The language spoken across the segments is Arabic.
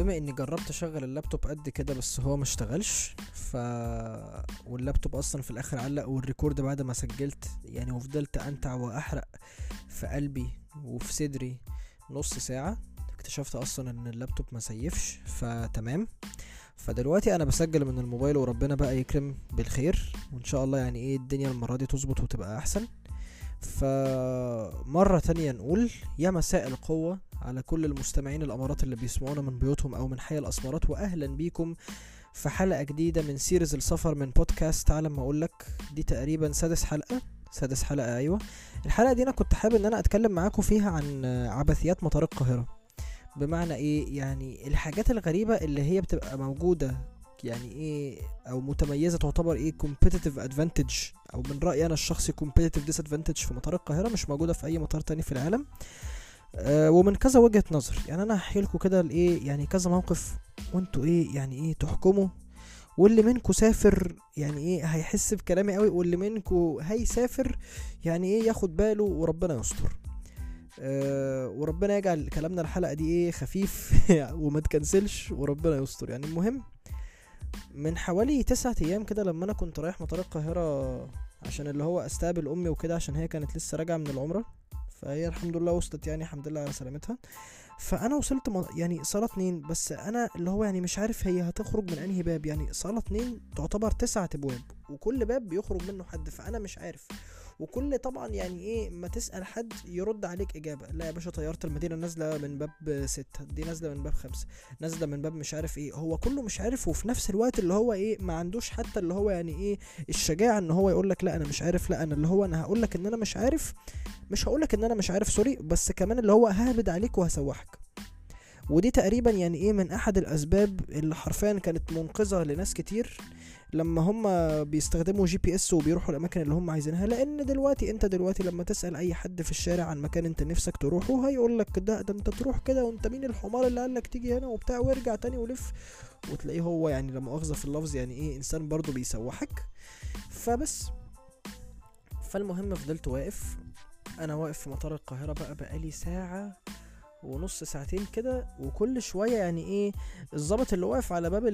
بما إني جربت أشغل اللابتوب قد كده بس هو ما اشتغلش ف واللابتوب أصلا في الآخر علق وال record بعد ما سجلت يعني وفضلت انتع وأحرق في قلبي وفي صدري نص ساعة اكتشفت أصلا إن اللابتوب ما سيفش فتمام. فدلوقتي أنا بسجل من الموبايل وربنا بقى يكرم بالخير وإن شاء الله يعني إيه الدنيا المرة دي تظبط وتبقى أحسن. فمرة تانية نقول يا مساء القوة على كل المستمعين الأمارات اللي بيسمعونا من بيوتهم أو من حي الأسمرات وأهلا بيكم في حلقة جديدة من سيريز السفر من بودكاست على ما أقولك دي تقريبا سادس حلقة. سادس حلقة أيوة. الحلقة دي أنا كنت حابب إن أنا أتكلم معاكم فيها عن عبثيات مطار القاهرة. بمعنى إيه؟ يعني الحاجات الغريبة اللي هي بتبقى موجودة يعني إيه؟ أو متميزة تعتبر إيه؟ competitive advantage. أو من رأيي أنا الشخصي competitive disadvantage في مطار القاهرة مش موجودة في أي مطار تاني في العالم. أه ومن كذا وجهة نظر. يعني أنا هحكي لكم كده الايه يعني كذا موقف وأنتوا إيه يعني إيه تحكموا. واللي منكم سافر يعني إيه هيحس بكلامي قوي. واللي منكم هيسافر يعني إيه ياخد باله وربنا يستر. أه وربنا يجعل كلامنا الحلقة دي إيه خفيف وما تكنسلش وربنا يستر. يعني المهم من حوالي تسعة أيام كده لما أنا كنت رايح مطار القاهرة عشان اللي هو أستقبل أمي وكده عشان هي كانت لسه راجعة من العمرة فهي الحمد لله وصلت يعني الحمد لله على سلامتها فأنا وصلت. يعني صالة اتنين بس أنا اللي هو يعني مش عارف هي هتخرج من أنهي باب يعني صالة اتنين تعتبر تسعة أبواب وكل باب بيخرج منه حد فأنا مش عارف وكل طبعا يعني إيه ما تسأل حد يرد عليك إجابة. لا يا باشا طيارة المدينة نازلة من باب ستة دي نازلة من باب خمسة نازلة من باب مش عارف إيه. هو كله مش عارف وفي نفس الوقت اللي هو إيه ما عندوش حتى اللي هو يعني إيه الشجاعة إن هو يقول لك لا أنا مش عارف لا أنا اللي هو أنا هقول لك إن أنا مش عارف مش هقول لك إن أنا مش عارف sorry بس كمان اللي هو ههبد عليك وهسوحك. ودي تقريبا يعني إيه من أحد الأسباب اللي حرفيا كانت منقذة لناس كتير. لما هم بيستخدموا GPS وبيروحوا الأماكن اللي هم عايزينها لأن دلوقتي أنت دلوقتي لما تسأل أي حد في الشارع عن مكان أنت نفسك تروحه هيقول لك ده ده أنت تروح كده وأنت مين الحمار اللي قال لك تيجي هنا وبتاع وارجع تاني ولف. وتلاقيه هو يعني لما مؤاخذه في اللفظ يعني إيه إنسان برضه بيسوحك. فبس. فالمهم فضلت واقف. أنا واقف في مطار القاهرة بقى بقالي ساعة ونص ساعتين كده وكل شوية يعني إيه الظابط اللي واقف على باب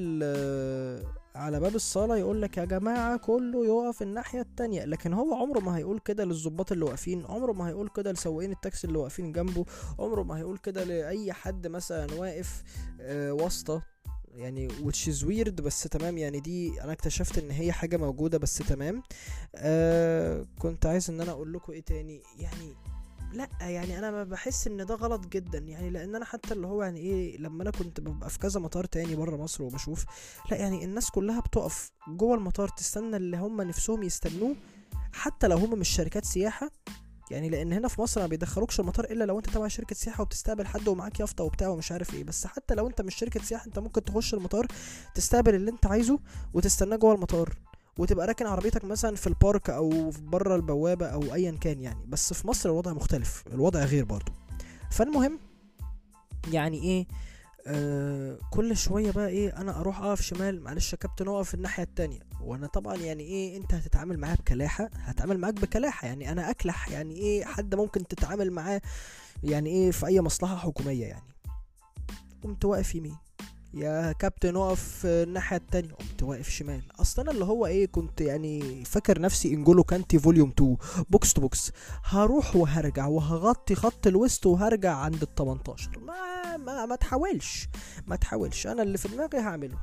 على باب الصالة يقول لك يا جماعة كله يقف الناحية التانية. لكن هو عمره ما هيقول كده للظباط اللي واقفين عمره ما هيقول كده لسواقين التاكسي اللي واقفين جنبه عمره ما هيقول كده لأي حد مثلا واقف آه واسطة. يعني which is weird بس تمام. يعني دي أنا اكتشفت إن هي حاجة موجودة بس تمام. آه كنت عايز إن أنا أقول لكم إيه تاني؟ يعني لا يعني أنا بحس إن ده غلط جدا يعني لأن أنا حتى اللي هو يعني إيه لما أنا كنت ببقى في كذا مطار تاني بره مصر وبشوف لا يعني الناس كلها بتقف جوه المطار تستنى اللي هم نفسهم يستنوه حتى لو هم مش شركات سياحة يعني لأن هنا في مصر ما بيدخلوكش المطار إلا لو أنت تبع شركة سياحة وبتستقبل حد ومعاك يافطة وبتاع ومش عارف إيه بس حتى لو أنت مش شركة سياحة أنت ممكن تخش المطار تستقبل اللي أنت عايزه وتستناه جوه المطار. وتبقى راكن عربيتك مثلا في البارك أو بره البوابة أو ايا كان يعني. بس في مصر الوضع مختلف الوضع غير برضو فالمهم يعني إيه آه كل شوية بقى إيه أنا أروح أقف شمال معلش يا كابتن أقف الناحية التانية. وأنا طبعا يعني إيه أنت هتتعامل معايا بكلاحة هتعامل معاك بكلاحة. يعني أنا أكلح يعني إيه حد ممكن تتعامل معاه يعني إيه في أي مصلحة حكومية يعني. قمت واقف يمين. يا كابتن اقف الناحية التانية. قمت واقف شمال. أصل أنا اللي هو إيه كنت يعني فاكر نفسي انجولو كانتي volume 2 box to box. هروح وهرجع وهغطي خط الوسط وهرجع عند ال 18 ما ما ما تحاولش. ما تحاولش. أنا اللي في دماغي هعمله.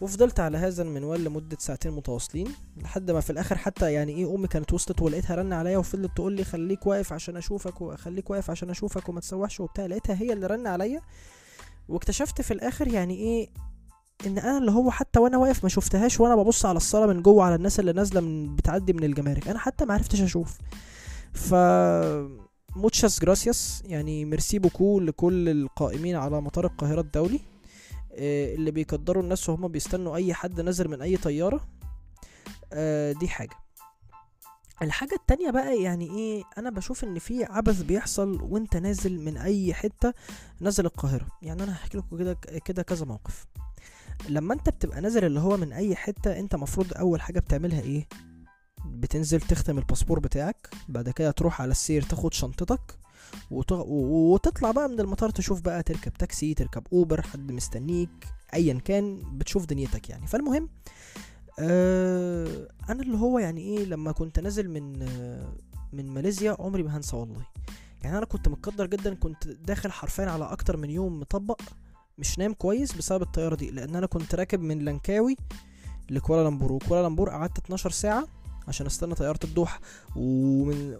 وفضلت على هذا المنوال لمدة ساعتين متواصلين لحد ما في الآخر حتى يعني إيه أمي كانت وصلت ولقيتها رن عليا وفضلت تقول لي خليك واقف عشان أشوفك وخليك واقف عشان أشوفك وما تسوحش وبتاع. لقيتها هي اللي رن عليا. واكتشفت في الآخر يعني إيه إن أنا اللي هو حتى وأنا واقف ما شفتهاش وأنا ببص على الصالة من جوه على الناس اللي نازلة من بتعدي من الجمارك. أنا حتى ما عرفتش أشوف. ف muchas gracias يعني merci beaucoup لكل القائمين على مطار القاهرة الدولي. اللي بيقدروا الناس وهم بيستنوا أي حد نازل من أي طيارة. دي حاجة. الحاجة التانية بقى يعني إيه أنا بشوف إن في عبث بيحصل وأنت نازل من أي حتة نازل القاهرة. يعني أنا هحكي لكم كده كده كذا موقف. لما أنت بتبقى نازل اللي هو من أي حتة أنت مفروض أول حاجة بتعملها إيه؟ بتنزل تختم الباسبور بتاعك بعد كده تروح على السير تاخد شنطتك وتطلع بقى من المطار تشوف بقى تركب تاكسي تركب أوبر حد مستنيك ايا كان بتشوف دنيتك يعني. فالمهم آه أنا اللي هو يعني إيه لما كنت نازل من آه من ماليزيا عمري ما هنسى والله. يعني أنا كنت متقدر جدا كنت داخل حرفيا على أكتر من يوم مطبق مش نايم كويس بسبب الطيارة دي لأن أنا كنت راكب من لانكاوي لكوالالمبور وكوالالمبور قعدت 12 ساعة عشان استنى طيارة الدوحة. ومن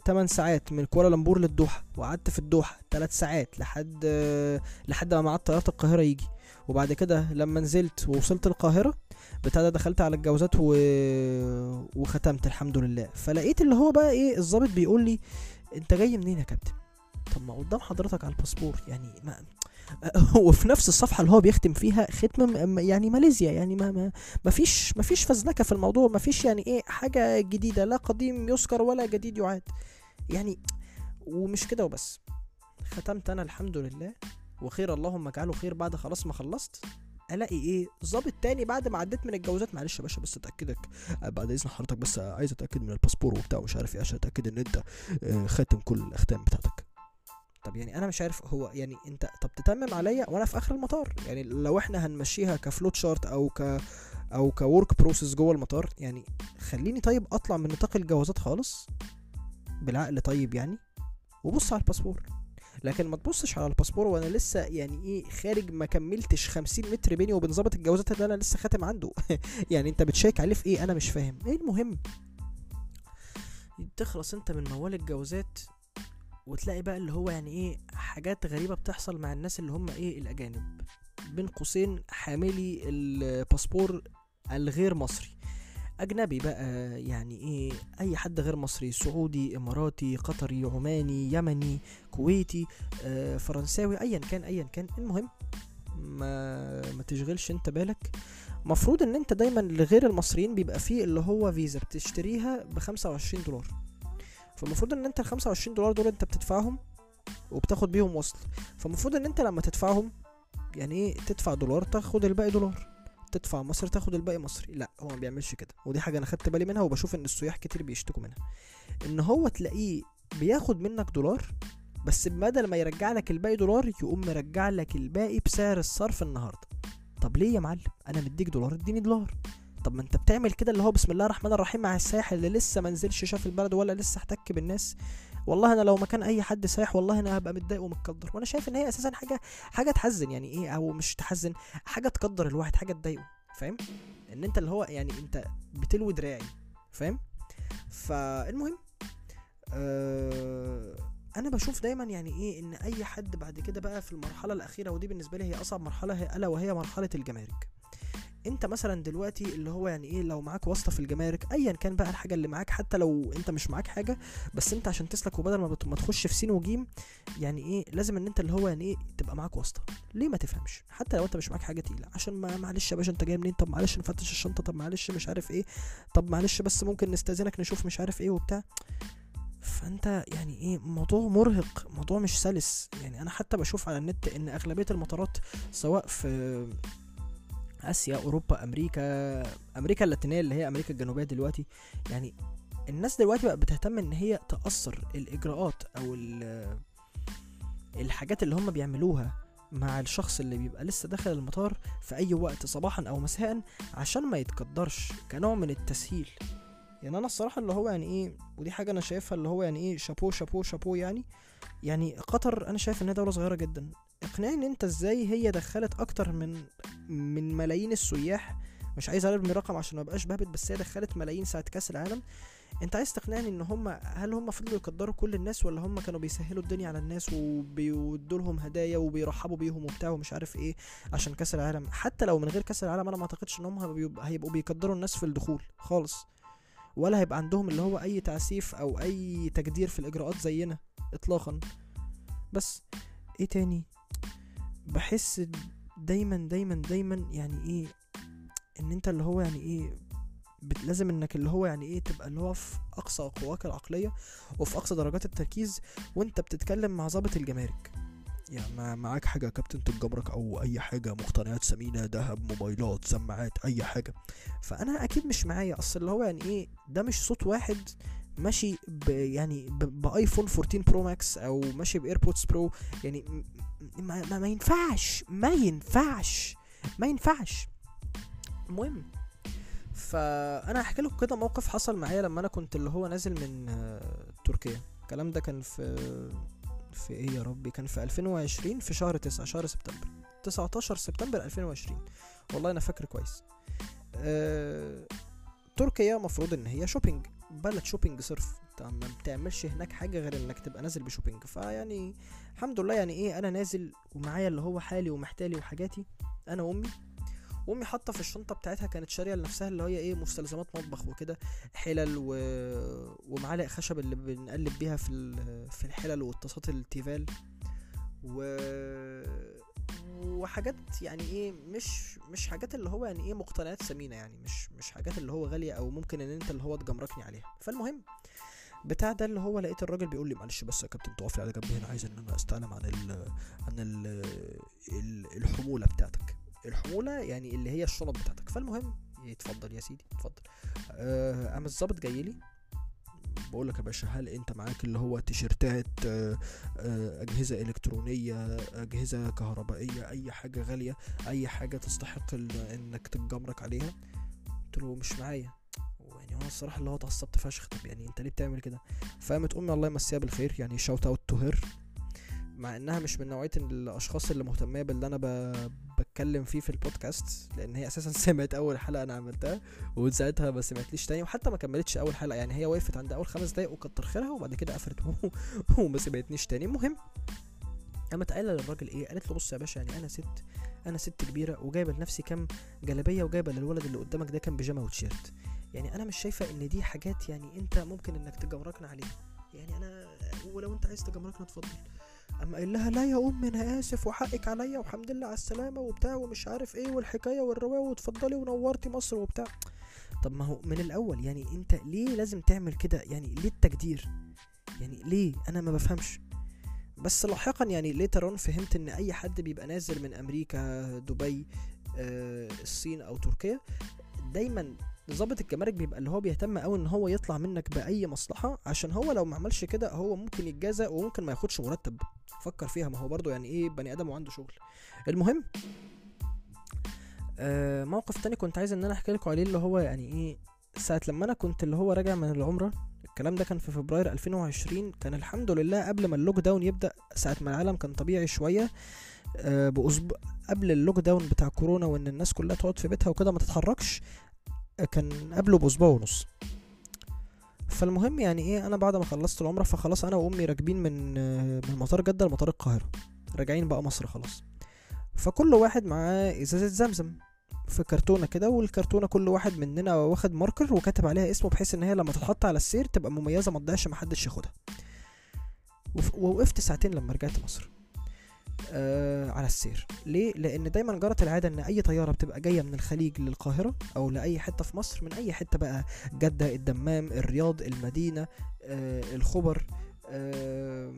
و8 ساعات من كوالالمبور للدوحة. وقعدت في الدوحة 3 ساعات لحد آه، لحد ما ميعاد طيارة القاهرة يجي. وبعد كده لما نزلت ووصلت القاهرة بتاع ده دخلت على الجوازات و... وختمت الحمد لله. فلقيت اللي هو بقى إيه الضابط بيقول لي أنت جاي منين يا كابتن؟ طب ما قدام حضرتك على الباسبور يعني ما وفي نفس الصفحة اللي هو بيختم فيها ختم يعني ماليزيا يعني ما ما ما فيش ما فيش فزلكة في الموضوع ما فيش يعني إيه حاجة جديدة لا قديم يذكر ولا جديد يعاد. يعني ومش كده وبس. ختمت أنا الحمد لله وخير اللهم اجعله خير بعد خلاص ما خلصت. الاقي إيه؟ ظابط تاني بعد ما عديت من الجوازات. معلش يا باشا بس اتاكدك. آه، بعد اذن حضرتك بس عايز اتاكد من الباسبور وبتاع ومش عارف إيه عشان اتاكد ان انت آه، خاتم كل الاختام بتاعتك. طب يعني أنا مش عارف هو يعني انت طب تتمم عليا وأنا في اخر المطار. يعني لو إحنا هنمشيها ك flow chart أو ك أو ك work process جوه المطار يعني خليني طيب اطلع من نطاق الجوازات خالص بالعقل طيب يعني وبص على الباسبور. لكن ما تبصش على الباسبور وأنا لسه يعني إيه خارج ما كملتش 50 متر بيني وبين ظابط الجوازات اللي أنا لسه خاتم عنده. يعني انت بتشيك عليه في إيه؟ أنا مش فاهم. إيه المهم؟ تخلص انت من موال الجوازات وتلاقي بقى اللي هو يعني إيه حاجات غريبة بتحصل مع الناس اللي هم إيه الأجانب. بين قوسين حاملي الباسبور الغير مصري. أجنبي بقى يعني إيه أي حد غير مصري سعودي إماراتي قطري عماني يمني كويتي آه فرنساوي أيا كان أيا كان. المهم ما ما تشغلش أنت بالك. مفروض إن أنت دايما لغير المصريين بيبقى فيه اللي هو فيزا بتشتريها ب 25 دولار. فالمفروض إن أنت ال 25 دولار دول أنت بتدفعهم وبتاخد بيهم وصل. فالمفروض إن أنت لما تدفعهم يعني إيه تدفع دولار تاخد الباقي دولار. تدفع مصر تاخد الباقي مصري. لا هو ما بيعملش كده. ودي حاجة أنا خدت بالي منها وبشوف إن السياح كتير بيشتكوا منها. إن هو تلاقيه بياخد منك دولار بس بدل ما يرجع لك الباقي دولار يقوم مرجع لك الباقي بسعر الصرف النهارده. طب ليه يا معلم؟ أنا مديك دولار اديني دولار. طب ما أنت بتعمل كده اللي هو بسم الله الرحمن الرحيم مع السائح اللي لسه ما نزلش شاف البلد ولا لسه احتك بالناس. والله أنا لو مكان أي حد سايح والله أنا هبقى متضايق ومتقدر وأنا شايف إن هي أساسا حاجة حاجة تحزن يعني إيه أو مش تحزن حاجة تقدر الواحد حاجة تضايقه فاهم؟ إن أنت اللي هو يعني أنت بتلوي دراعي فاهم؟ فالمهم آه أنا بشوف دايما يعني إيه إن أي حد بعد كده بقى في المرحلة الأخيرة ودي بالنسبة لي هي أصعب مرحلة هي ألا وهي مرحلة الجمارك. انت مثلا دلوقتي اللي هو يعني إيه لو معاك واسطة في الجمارك ايا كان بقى الحاجة اللي معاك حتى لو انت مش معاك حاجة بس انت عشان تسلك وبدل ما, ما تخش في سين وجيم يعني إيه لازم ان انت اللي هو يعني إيه تبقى معاك واسطة. ليه ما تفهمش؟ حتى لو انت مش معاك حاجة تقيلة. عشان ما معلش يا باشا انت جاي منين؟ طب معلش نفتش الشنطة طب معلش مش عارف إيه طب معلش بس ممكن نستأذنك نشوف مش عارف إيه وبتاع. فانت يعني إيه موضوع مرهق موضوع مش سلس. يعني أنا حتى بشوف على النت إن أغلبية المطارات سواء في آسيا أوروبا أمريكا أمريكا اللاتينية اللي هي أمريكا الجنوبية دلوقتي. يعني الناس دلوقتي بقى بتهتم إن هي تأثر الإجراءات أو ال- الحاجات اللي هم بيعملوها مع الشخص اللي بيبقى لسه داخل المطار في أي وقت صباحا أو مساء عشان ما يتقدرش كنوع من التسهيل. يعني أنا الصراحة اللي هو يعني إيه ودي حاجة أنا شايفها اللي هو يعني إيه شابو شابو شابو يعني. يعني قطر أنا شايف إنها دولة صغيرة جدا. اقنعني إن أنت إزاي هي دخلت أكتر من من ملايين السياح. مش عايز ارمي رقم عشان ما ابقاش بهبت بس هي دخلت ملايين ساعة كأس العالم. أنت عايز تقنعني إن هم هل هم فضلوا يقدروا كل الناس ولا هم كانوا بيسهلوا الدنيا على الناس وبيودوا لهم هدايا وبيرحبوا بيهم وبتاع ومش عارف إيه عشان كأس العالم؟ حتى لو من غير كأس العالم أنا ما أعتقدش إن هم هيبقوا بيقدروا الناس في الدخول خالص. ولا هيبقى عندهم اللي هو أي تعسيف أو أي تجدير في الإجراءات زينا اطلاقا. بس إيه تاني؟ بحس دايما دايما دايما يعني إيه إن أنت اللي هو يعني إيه لازم إنك اللي هو يعني إيه تبقى اللي هو في أقصى قواك العقلية وفي أقصى درجات التركيز وأنت بتتكلم مع ضابط الجمارك. يعني معاك حاجة يا كابتن؟ تبرك أو أي حاجة مقتنيات ثمينه ذهب موبايلات سماعات أي حاجة. فأنا أكيد مش معايا. أصل اللي هو يعني إيه ده مش صوت واحد ماشي ب يعني ب iPhone 14 Pro Max أو ماشي ب AirPods Pro يعني ما, ما, ما ينفعش ما ينفعش ما ينفعش. المهم فأنا هحكي لكم كده موقف حصل معايا لما أنا كنت اللي هو نازل من تركيا. الكلام ده كان في في إيه يا ربي؟ كان في 2020 في شهر 9 شهر سبتمبر. 19 سبتمبر 2020 والله أنا فاكر كويس. أه... تركيا مفروض إن هي shopping بلد shopping صرف. أنت ما بتعملش هناك حاجة غير إنك تبقى نازل ب shopping. فيعني الحمد لله يعني إيه أنا نازل ومعايا اللي هو حالي ومحتالي وحاجاتي أنا وأمي. وأمي حاطة في الشنطة بتاعتها كانت شارية لنفسها اللي هي إيه مستلزمات مطبخ وكده حلل و... ومعالق خشب اللي بنقلب بيها في ال... في الحلل والطاسات التيفال و وحاجات يعني إيه مش مش حاجات اللي هو يعني إيه مقتنيات ثمينة يعني مش مش حاجات اللي هو غالية أو ممكن إن أنت اللي هو تجمركني عليها. فالمهم بتاع ده اللي هو لقيت الراجل بيقول لي معلش بس يا كابتن تقف لي على جنب هنا عايز إن أنا استعلم عن ال عن ال ال الحمولة بتاعتك. الحموله يعني اللي هي الشنط بتاعتك. فالمهم اتفضل يا سيدي اتفضل. آه، قام الظابط جاي لي. بقول لك يا باشا هل انت معاك اللي هو تيشيرتات آه، آه، أجهزة إلكترونية أجهزة كهربائية أي حاجة غالية أي حاجة تستحق إنك تتجمرك عليها؟ قلت له مش معايا. يعني أنا الصراحة اللي هو اتعصبت فشخ. طب يعني انت ليه بتعمل كده؟ فقامت أمي الله يمسيها بالخير يعني shout out to her مع إنها مش من نوعية الأشخاص اللي مهتمة باللي أنا ب... بتكلم فيه في البودكاست لأن هي أساسا سمعت أول حلقة أنا عملتها ومن ساعتها ما سمعتليش تاني وحتى ما كملتش أول حلقة يعني هي وقفت عند أول خمس دقايق وكتر خيرها وبعد كده قفلت وما سمعتنيش تاني. المهم قامت قايله للراجل إيه؟ قالت له بص يا باشا يعني أنا ست أنا ست كبيرة وجايبة لنفسي كام جلابية وجايبة للولد اللي قدامك ده كام بيجامة وتيشيرت. يعني أنا مش شايفة إن دي حاجات يعني أنت ممكن إنك تجمركنا عليها. يعني أنا ولو أنت عايز تجمركنا اتفضل. اما قايل لها لا يا ام أنا آسف وحقك عليا والحمد لله على السلامة وبتاع ومش عارف إيه والحكاية والرواية وتفضلي ونورتي مصر وبتاع. طب ما هو من الأول يعني أنت ليه لازم تعمل كده؟ يعني ليه التجدير يعني ليه؟ أنا ما بفهمش. بس لاحقا يعني later on فهمت إن أي حد بيبقى نازل من أمريكا دبي آه الصين أو تركيا دايما ضابط الجمارك بيبقى اللي هو بيهتم قوي إن هو يطلع منك بأي مصلحة عشان هو لو ما عملش كده هو ممكن يتجازى وممكن ما ياخدش مرتب. فكر فيها ما هو برضو يعني إيه بني آدم وعنده شغل. المهم آه موقف تاني كنت عايز إن أنا أحكي لكم عليه اللي هو يعني إيه ساعة لما أنا كنت اللي هو راجع من العمرة الكلام ده كان في فبراير 2020 كان الحمد لله قبل ما ال lockdown يبدأ ساعة ما العالم كان طبيعي شوية آه بأسبوع قبل ال lockdown بتاع كورونا وإن الناس كلها تقعد في بيتها وكده ما تتحركش كان قبله بأسبوع ونص. فالمهم يعني إيه أنا بعد ما خلصت العمرة فخلاص أنا وأمي راكبين من من مطار جدة لمطار القاهرة. راجعين بقى مصر خلاص. فكل واحد معاه إزازة زمزم في كرتونة كده والكرتونة كل واحد مننا واخد marker وكاتب عليها اسمه بحيث إن هي لما تتحط على السير تبقى مميزة ما تضيعش محدش ياخدها. ووقفت ساعتين لما رجعت مصر. آه على السير. ليه؟ لأن دايما جرت العادة إن أي طيارة بتبقى جاية من الخليج للقاهرة أو لأي حتة في مصر من أي حتة بقى جدة الدمام الرياض المدينة آه الخبر آه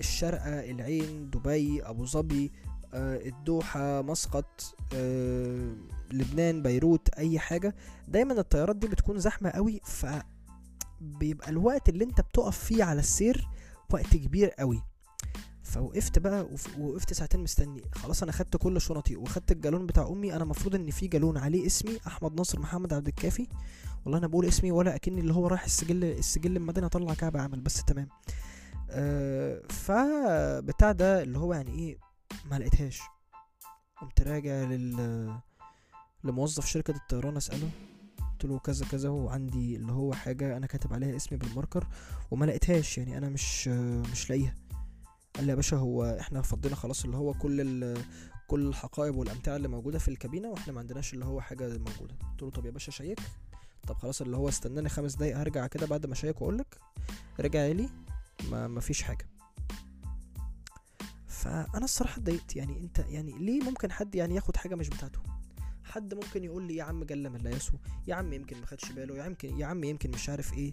الشارقه العين دبي أبو ظبي آه الدوحة مسقط آه لبنان بيروت أي حاجة. دايما الطيارات دي بتكون زحمة قوي ف بيبقى الوقت اللي أنت بتقف فيه على السير وقت كبير قوي. فوقفت بقى وقفت ساعتين مستني. خلاص أنا خدت كل شنطي وخدت الجالون بتاع أمي. أنا المفروض إن في جالون عليه اسمي أحمد ناصر محمد عبد الكافي. والله أنا بقول اسمي ولا أكني اللي هو رايح السجل السجل المدني اطلع كعب عمل بس تمام. أه فبتاع ده اللي هو يعني إيه ما لقيتهاش. قمت راجع لل لموظف شركة الطيران أسأله. قلت له كذا كذا وعندي اللي هو حاجة أنا كاتب عليها اسمي بالماركر وما لقيتهاش. يعني أنا مش مش لاقيها. قال لي يا باشا هو إحنا فضينا خلاص اللي هو كل كل الحقائب والأمتعة اللي موجودة في الكابينة وإحنا ما عندناش اللي هو حاجة موجودة. قلت له طب يا باشا شيك طب خلاص اللي هو استناني خمس دقايق هرجع كده بعد ما اشيك وأقول لك. رجع لي ما ما فيش حاجة. فأنا الصراحة اتضايقت. يعني أنت يعني ليه ممكن حد يعني ياخد حاجة مش بتاعته؟ حد ممكن يقول لي يا عم جل من لا يسهو يا عم يمكن ما خدش باله يا يمكن يا عم يمكن مش عارف إيه.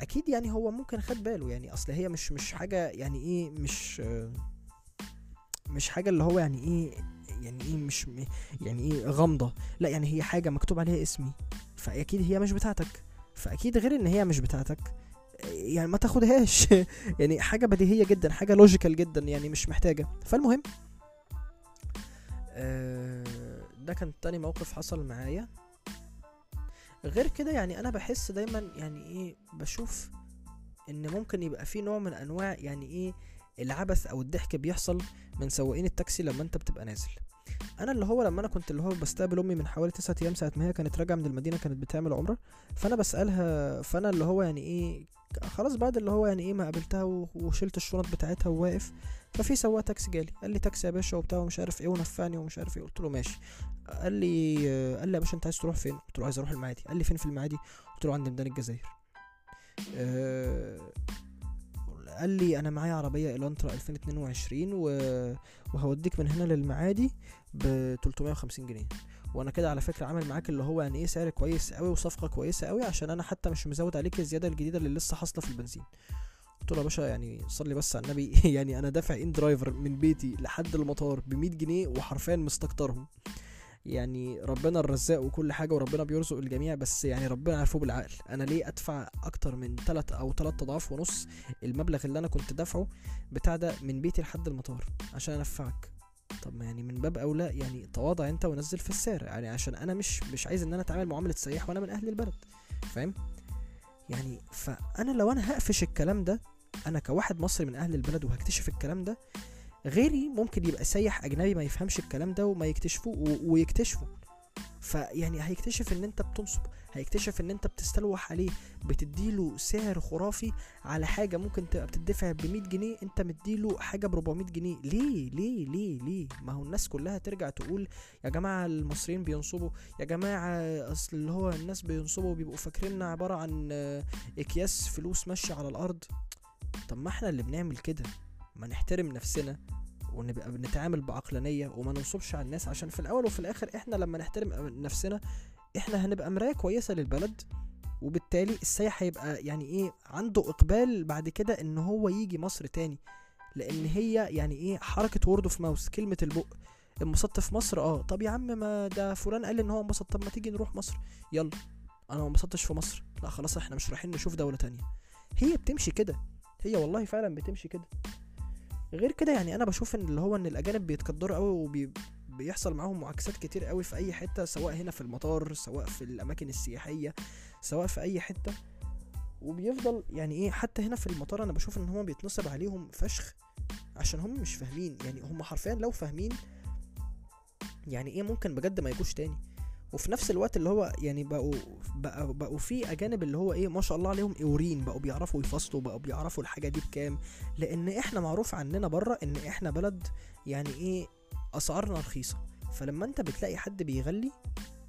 أكيد يعني هو ممكن خد باله يعني أصل هي مش مش حاجة يعني إيه مش مش حاجة اللي هو يعني إيه يعني إيه مش يعني إيه غامضة. لا يعني هي حاجة مكتوب عليها اسمي فأكيد هي مش بتاعتك. فأكيد غير إن هي مش بتاعتك. يعني ما تاخدهاش. يعني حاجة بديهية جدا حاجة لوجيكال جدا يعني مش محتاجة. فالمهم آه، ده كان تاني موقف حصل معايا. غير كده يعني أنا بحس دايما يعني إيه بشوف إن ممكن يبقى في نوع من أنواع يعني إيه العبث أو الضحك بيحصل من سواقين التاكسي لما أنت بتبقى نازل. أنا اللي هو لما أنا كنت اللي هو بستقبل أمي من حوالي تسعة أيام ساعة ما هي كانت راجعة من المدينة كانت بتعمل عمرة فأنا بسألها فأنا اللي هو يعني إيه خلاص بعد اللي هو يعني إيه ما قابلتها وشلت الشنط بتاعتها وواقف. ففي سواق تاكسي جالي قال لي تاكسي يا باشا وبتاع ومش عارف إيه ونفعني ومش عارف إيه. قلت له ماشي. قال لي قال لي يا باشا انت عايز تروح فين؟ قلت له عايز أروح المعادي. قال لي فين في المعادي؟ قلت له عند ميدان الجزائر. أه قال لي أنا معايا عربية إلنترا 2022 و... وهوديك من هنا للمعادي ب 350 جنيه. وأنا كده على فكرة عامل معاك اللي هو يعني إيه سعر كويس قوي وصفقة كويسة قوي عشان أنا حتى مش مزود عليك الزيادة الجديدة اللي لسه حاصلة في البنزين. قلت له يا باشا يعني صلي بس على النبي. يعني أنا دافع إن درايفر من بيتي لحد المطار ب 100 جنيه وحرفيا مستكترهم. يعني ربنا الرزاق وكل حاجة وربنا بيرزق الجميع بس يعني ربنا عارفه بالعقل. أنا ليه أدفع أكتر من 3 أو 3 أضعاف ونص المبلغ اللي أنا كنت دافعه بتاع ده من بيتي لحد المطار عشان انفعك طب ما يعني من باب أولى يعني تواضع أنت ونزل في السعر. يعني عشان أنا مش مش عايز إن أنا أتعامل معاملة سياح وأنا من أهل البلد. فاهم؟ يعني فأنا لو أنا هقفش الكلام ده أنا كواحد مصري من أهل البلد وهكتشف الكلام ده غيري ممكن يبقى سايح أجنبي ما يفهمش الكلام ده وما يكتشفه ويكتشفه فيعني هيكتشف إن أنت بتنصب هيكتشف إن أنت بتستلوح عليه بتديله سعر خرافي على حاجة ممكن تبقى بتدفع ب 100 جنيه أنت مديله حاجة ب 400 جنيه. ليه؟ ليه؟ ليه؟ ليه؟ ما هو الناس كلها ترجع تقول يا جماعة المصريين بينصبوا يا جماعة أصل اللي هو الناس بينصبوا وبيبقوا فاكريننا عبارة عن أكياس فلوس ماشية على الأرض. طب ما إحنا اللي بنعمل كده؟ ما نحترم نفسنا. ونبقى بنتعامل بعقلانية وما ننصبش على الناس عشان في الأول وفي الآخر إحنا لما نحترم نفسنا إحنا هنبقى مراية كويسة للبلد وبالتالي السايح هيبقى يعني إيه عنده إقبال بعد كده إن هو يجي مصر تاني. لأن هي يعني إيه حركة word of mouth كلمة البق. انبسطت في مصر آه طب يا عم ما ده فلان قال إن هو انبسط طب ما تيجي نروح مصر؟ يلا. أنا ما انبسطتش في مصر. لا خلاص إحنا مش رايحين نشوف دولة تانية. هي بتمشي كده. هي والله فعلا بتمشي كده. غير كده يعني أنا بشوف إن اللي هو إن الأجانب بيتقدروا قوي وبي بيحصل معاهم معاكسات كتير قوي في أي حتة سواء هنا في المطار سواء في الأماكن السياحية سواء في أي حتة. وبيفضل يعني إيه حتى هنا في المطار أنا بشوف إن هما بيتنصب عليهم فشخ عشان هم مش فاهمين. يعني هم حرفيا لو فاهمين يعني إيه ممكن بجد ما يجوش تاني. وفي نفس الوقت اللي هو يعني بقوا بقوا, بقوا في أجانب اللي هو إيه ما شاء الله عليهم اورين بقوا بيعرفوا يفصلوا بقوا بيعرفوا الحاجة دي بكام؟ لأن إحنا معروف عننا بره إن إحنا بلد يعني إيه أسعارنا رخيصة. فلما أنت بتلاقي حد بيغلي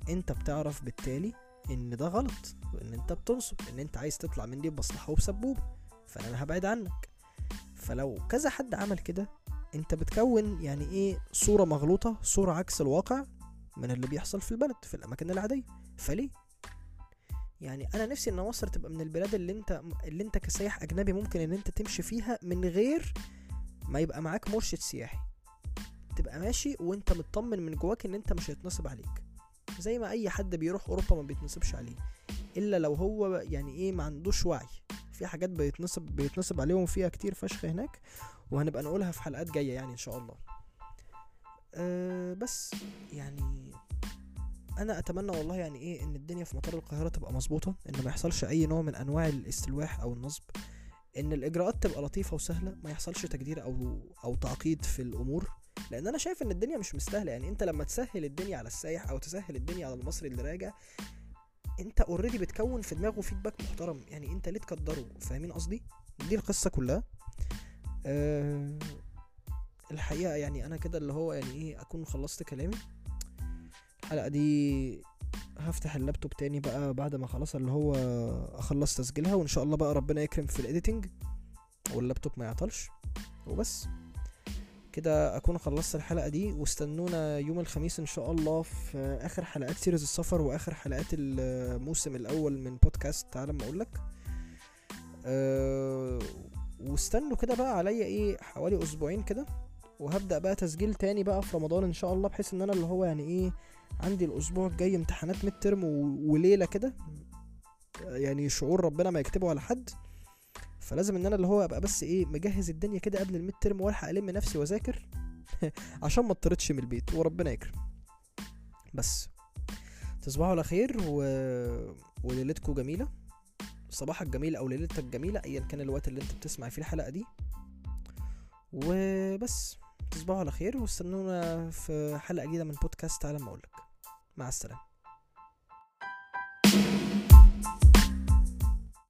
أنت بتعرف بالتالي إن ده غلط وإن أنت بتنصب إن أنت عايز تطلع مني بمصلحة وبسبوبة. فأنا هبعد عنك. فلو كذا حد عمل كده أنت بتكون يعني إيه صورة مغلوطة صورة عكس الواقع من اللي بيحصل في البلد في الأماكن العادية. فليه؟ يعني أنا نفسي إن مصر تبقى من البلاد اللي أنت اللي أنت كسياح أجنبي ممكن إن أنت تمشي فيها من غير ما يبقى معاك مرشد سياحي. تبقى ماشي وأنت مطمن من جواك إن أنت مش هيتنصب عليك. زي ما أي حد بيروح أوروبا ما بيتنصبش عليه. إلا لو هو يعني إيه ما عندوش وعي. في حاجات بيتنصب بيتنصب عليهم فيها كتير فشخ هناك وهنبقى نقولها في حلقات جاية يعني إن شاء الله. أه بس يعني أنا أتمنى والله يعني إيه إن الدنيا في مطار القاهرة تبقى مظبوطة إن ما يحصلش أي نوع من أنواع الاستلواح أو النصب إن الإجراءات تبقى لطيفة وسهلة ما يحصلش تكدير أو أو تعقيد في الأمور لأن أنا شايف إن الدنيا مش مستاهلة. يعني أنت لما تسهل الدنيا على السايح أو تسهل الدنيا على المصري اللي راجع أنت already بتكون في دماغه feedback محترم. يعني أنت ليه تكدره؟ فاهمين قصدي؟ دي القصة كلها. أه الحقيقة يعني أنا كده اللي هو يعني إيه أكون خلصت كلامي. الحلقة دي هفتح اللابتوب تاني بقى بعد ما خلاص اللي هو أخلص تسجيلها وإن شاء الله بقى ربنا يكرم في ال editing وال laptop ما يعطلش. وبس. كده أكون خلصت الحلقة دي واستنونا يوم الخميس إن شاء الله في آخر حلقات series السفر وآخر حلقات الموسم الأول من بودكاست تعالى ما أقولك. أه واستنوا كده بقى عليا إيه حوالي أسبوعين كده. وهبدأ بقى تسجيل تاني بقى في رمضان إن شاء الله بحيث إن أنا اللي هو يعني إيه عندي الأسبوع الجاي امتحانات midterm وليلة كده يعني شعور ربنا ما يكتبه على حد. فلازم إن أنا اللي هو أبقى بس إيه مجهز الدنيا كده قبل ال midterm وألحق ألم نفسي وأذاكر عشان ما اطردش من البيت وربنا يكرم. بس. تصبحوا على خير و... وليلتكم جميلة. صباحك جميل أو ليلتك جميلة ايا كان الوقت اللي أنت بتسمع فيه الحلقة دي. وبس. تصبحوا على خير واستنونا في حلقة جديدة من بودكاست تعالى ما أقولك. مع السلامة.